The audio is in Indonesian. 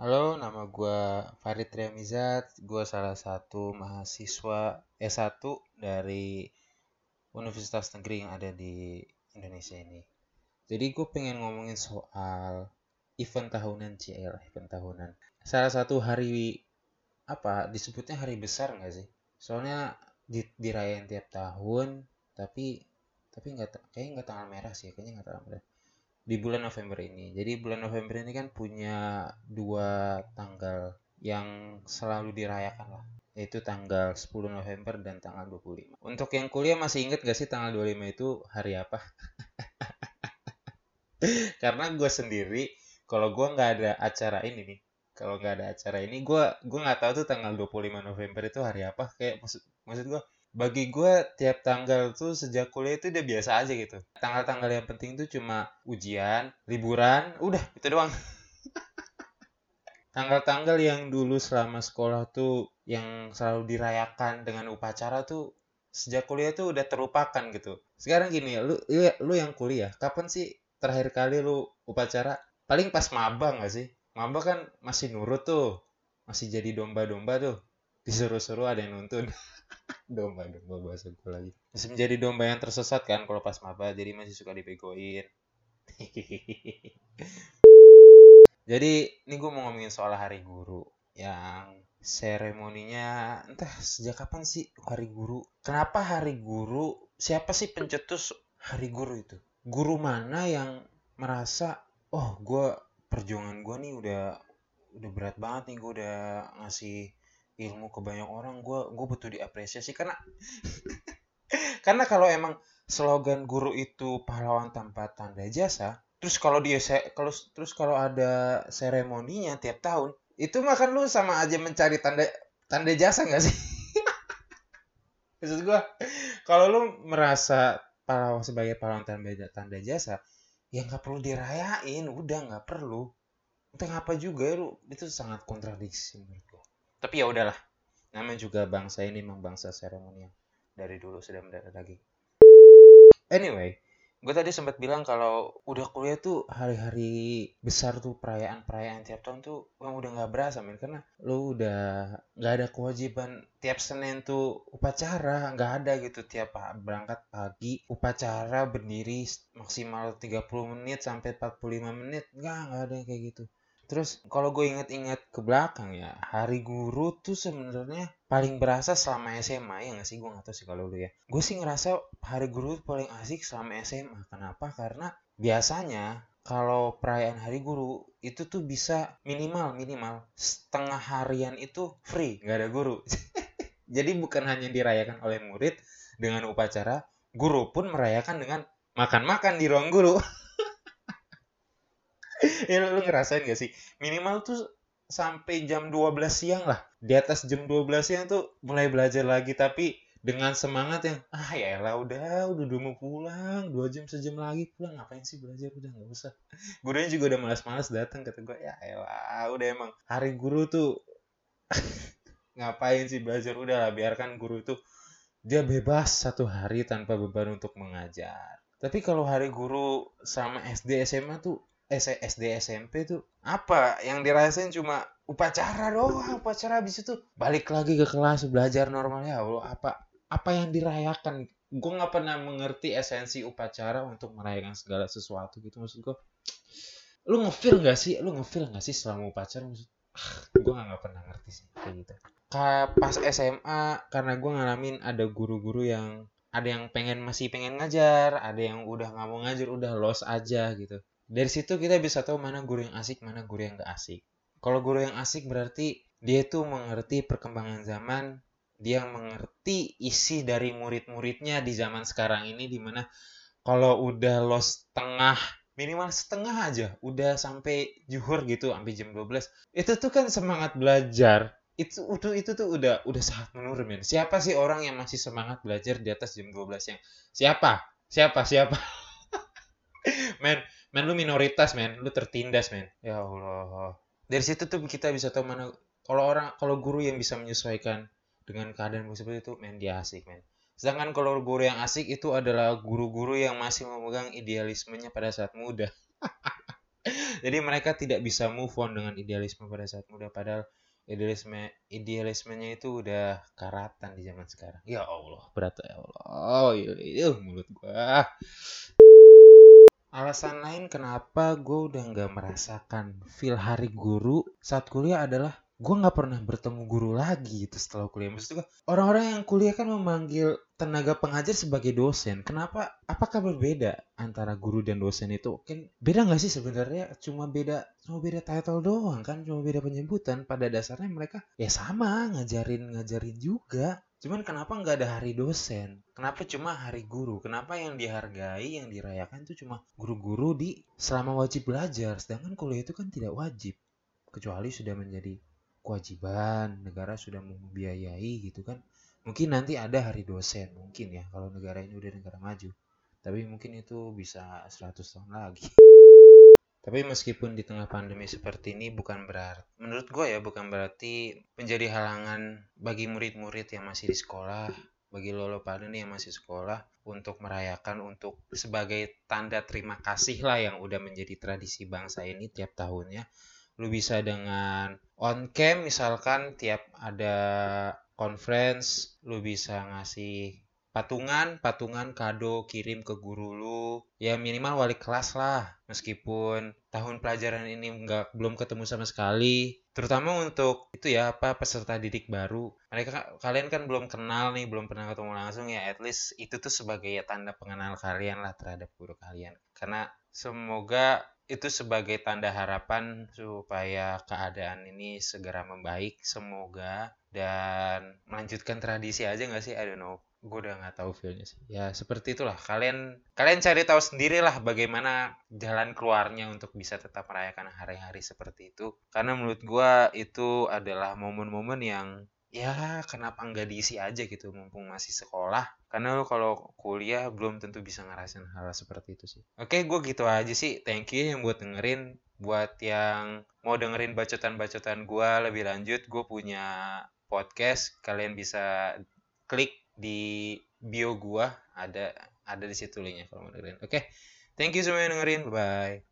Halo, nama gue Farid Remizat. Gue salah satu mahasiswa S1 dari Universitas Negeri yang ada di Indonesia ini. Jadi gue pengen ngomongin soal event tahunan CL, event tahunan. Salah satu hari apa disebutnya hari besar nggak sih? Soalnya di, dirayain tiap tahun, tapi tapi nggak kayaknya nggak tanggal merah sih, kayaknya nggak tanggal merah di bulan November ini. Jadi bulan November ini kan punya dua tanggal yang selalu dirayakan lah yaitu tanggal 10 November dan tanggal 25. Untuk yang kuliah masih inget gak sih tanggal 25 itu hari apa? Karena gue sendiri, kalau gue nggak ada acara ini nih, kalau nggak ada acara ini, gue gue nggak tahu tuh tanggal 25 November itu hari apa. Kayak maksud maksud gue bagi gue tiap tanggal tuh sejak kuliah itu udah biasa aja gitu. Tanggal-tanggal yang penting tuh cuma ujian, liburan, udah itu doang. Tanggal-tanggal yang dulu selama sekolah tuh yang selalu dirayakan dengan upacara tuh sejak kuliah tuh udah terlupakan gitu. Sekarang gini, lu lu, lu yang kuliah, kapan sih terakhir kali lu upacara? Paling pas maba gak sih? Maba kan masih nurut tuh, masih jadi domba-domba tuh. Disuruh-suruh ada yang nuntun. domba-domba bahasa gue lagi. Masih menjadi domba yang tersesat kan kalau pas maba, jadi masih suka dibegoin. Jadi ini gue mau ngomongin soal hari guru yang seremoninya entah sejak kapan sih hari guru. Kenapa hari guru? Siapa sih pencetus hari guru itu? Guru mana yang merasa oh gue perjuangan gue nih udah udah berat banget nih gue udah ngasih ilmu ke banyak orang gue gue butuh diapresiasi karena karena kalau emang slogan guru itu pahlawan tanpa tanda jasa terus kalau dia kalau terus kalau ada seremoninya tiap tahun itu mah kan lu sama aja mencari tanda tanda jasa nggak sih? Maksud gua kalau lu merasa pahlawan sebagai pahlawan tanda tanda jasa ya nggak perlu dirayain udah nggak perlu. Entah apa juga lu itu sangat kontradiksi menurut gua tapi ya udahlah. Namanya juga bangsa ini memang bangsa seremonial. Dari dulu sudah mendadak lagi. Anyway gue tadi sempat bilang kalau udah kuliah tuh hari-hari besar tuh perayaan-perayaan tiap tahun tuh emang udah nggak berasa men. Karena lo udah nggak ada kewajiban tiap senin tuh upacara nggak ada gitu. Tiap berangkat pagi upacara berdiri maksimal 30 menit sampai 45 menit. Nggak nggak ada yang kayak gitu Terus kalau gue inget-inget ke belakang ya, hari guru tuh sebenarnya paling berasa selama SMA ya nggak sih? Gue nggak tahu sih kalau lu ya. Gue sih ngerasa hari guru paling asik selama SMA. Kenapa? Karena biasanya kalau perayaan hari guru itu tuh bisa minimal minimal setengah harian itu free nggak ada guru. Jadi bukan hanya dirayakan oleh murid dengan upacara, guru pun merayakan dengan makan-makan di ruang guru. ya lu, lu ngerasain gak sih? Minimal tuh sampai jam 12 siang lah. Di atas jam 12 siang tuh mulai belajar lagi tapi dengan semangat yang ah ya lah udah udah udah mau pulang dua jam sejam lagi pulang ngapain sih belajar? Udah nggak usah. Gurunya juga udah malas-malas datang kata gue ya elah udah emang hari guru tuh ngapain sih belajar? Udah lah biarkan guru tuh dia bebas satu hari tanpa beban untuk mengajar. Tapi kalau hari guru sama SD SMA tuh SD SMP tuh apa? Yang dirasain cuma upacara doang upacara habis itu balik lagi ke kelas belajar normal. Ya Allah apa apa yang dirayakan? Gue nggak pernah mengerti esensi upacara untuk merayakan segala sesuatu gitu. Maksud gue lu ngefeel gak sih? Lu ngefeel gak sih selama upacara? Maksud ah, gue nggak pernah ngerti sih kayak gitu. Pas SMA karena gue ngalamin ada guru-guru yang ada yang pengen masih pengen ngajar ada yang udah nggak mau ngajar udah los aja gitu dari situ kita bisa tahu mana guru yang asik, mana guru yang gak asik. Kalau guru yang asik berarti dia itu mengerti perkembangan zaman, dia mengerti isi dari murid-muridnya di zaman sekarang ini di mana kalau udah los tengah minimal setengah aja udah sampai juhur gitu sampai jam 12 itu tuh kan semangat belajar. Itu itu itu tuh udah udah sangat menurun men. Siapa sih orang yang masih semangat belajar di atas jam 12 yang siapa? Siapa? Siapa? Men men lu minoritas men lu tertindas men ya Allah. Dari situ tuh kita bisa tahu mana kalau orang kalau guru yang bisa menyesuaikan dengan keadaan seperti itu men dia asik men sedangkan kalau guru yang asik itu adalah guru-guru yang masih memegang idealismenya pada saat muda. Jadi mereka tidak bisa move on dengan idealisme pada saat muda padahal idealisme idealismenya itu udah karatan di zaman sekarang. Ya Allah berat ya Allah. Oh iya mulut gua alasan lain kenapa gue udah nggak merasakan feel hari guru saat kuliah adalah gue nggak pernah bertemu guru lagi itu setelah kuliah. Maksud gue orang-orang yang kuliah kan memanggil tenaga pengajar sebagai dosen. Kenapa? Apakah berbeda antara guru dan dosen itu? Kan beda nggak sih sebenarnya? Cuma beda cuma beda title doang kan? Cuma beda penyebutan. Pada dasarnya mereka ya sama ngajarin ngajarin juga Cuman kenapa nggak ada hari dosen? Kenapa cuma hari guru? Kenapa yang dihargai, yang dirayakan itu cuma guru-guru di selama wajib belajar? Sedangkan kuliah itu kan tidak wajib. Kecuali sudah menjadi kewajiban negara sudah membiayai gitu kan mungkin nanti ada hari dosen mungkin ya kalau negara ini udah negara maju tapi mungkin itu bisa 100 tahun lagi tapi meskipun di tengah pandemi seperti ini bukan berarti menurut gue ya bukan berarti menjadi halangan bagi murid-murid yang masih di sekolah bagi lolo pada nih yang masih sekolah untuk merayakan untuk sebagai tanda terima kasih lah yang udah menjadi tradisi bangsa ini tiap tahunnya. Lu bisa dengan on cam misalkan tiap ada conference lu bisa ngasih patungan patungan kado kirim ke guru lu. Ya minimal wali kelas lah. Meskipun tahun pelajaran ini nggak belum ketemu sama sekali. Terutama untuk itu ya apa peserta didik baru. Mereka kalian kan belum kenal nih belum pernah ketemu langsung ya. At least itu tuh sebagai ya tanda pengenal kalian lah terhadap guru kalian. Karena semoga itu sebagai tanda harapan supaya keadaan ini segera membaik semoga dan melanjutkan tradisi aja nggak sih? I don't know. Gue udah nggak tahu feelnya sih. Ya seperti itulah. Kalian kalian cari tahu sendiri lah bagaimana jalan keluarnya untuk bisa tetap merayakan hari-hari seperti itu. Karena menurut gue itu adalah momen-momen yang ya kenapa nggak diisi aja gitu mumpung masih sekolah? Karena lo kalau kuliah belum tentu bisa ngerasain hal seperti itu sih. Oke gue gitu aja sih. Thank you yang buat dengerin. Buat yang mau dengerin bacotan-bacotan gue lebih lanjut gue punya podcast. Kalian bisa klik di bio gue ada ada di situ linknya kalau mau dengerin. Oke thank you semua yang dengerin. Bye bye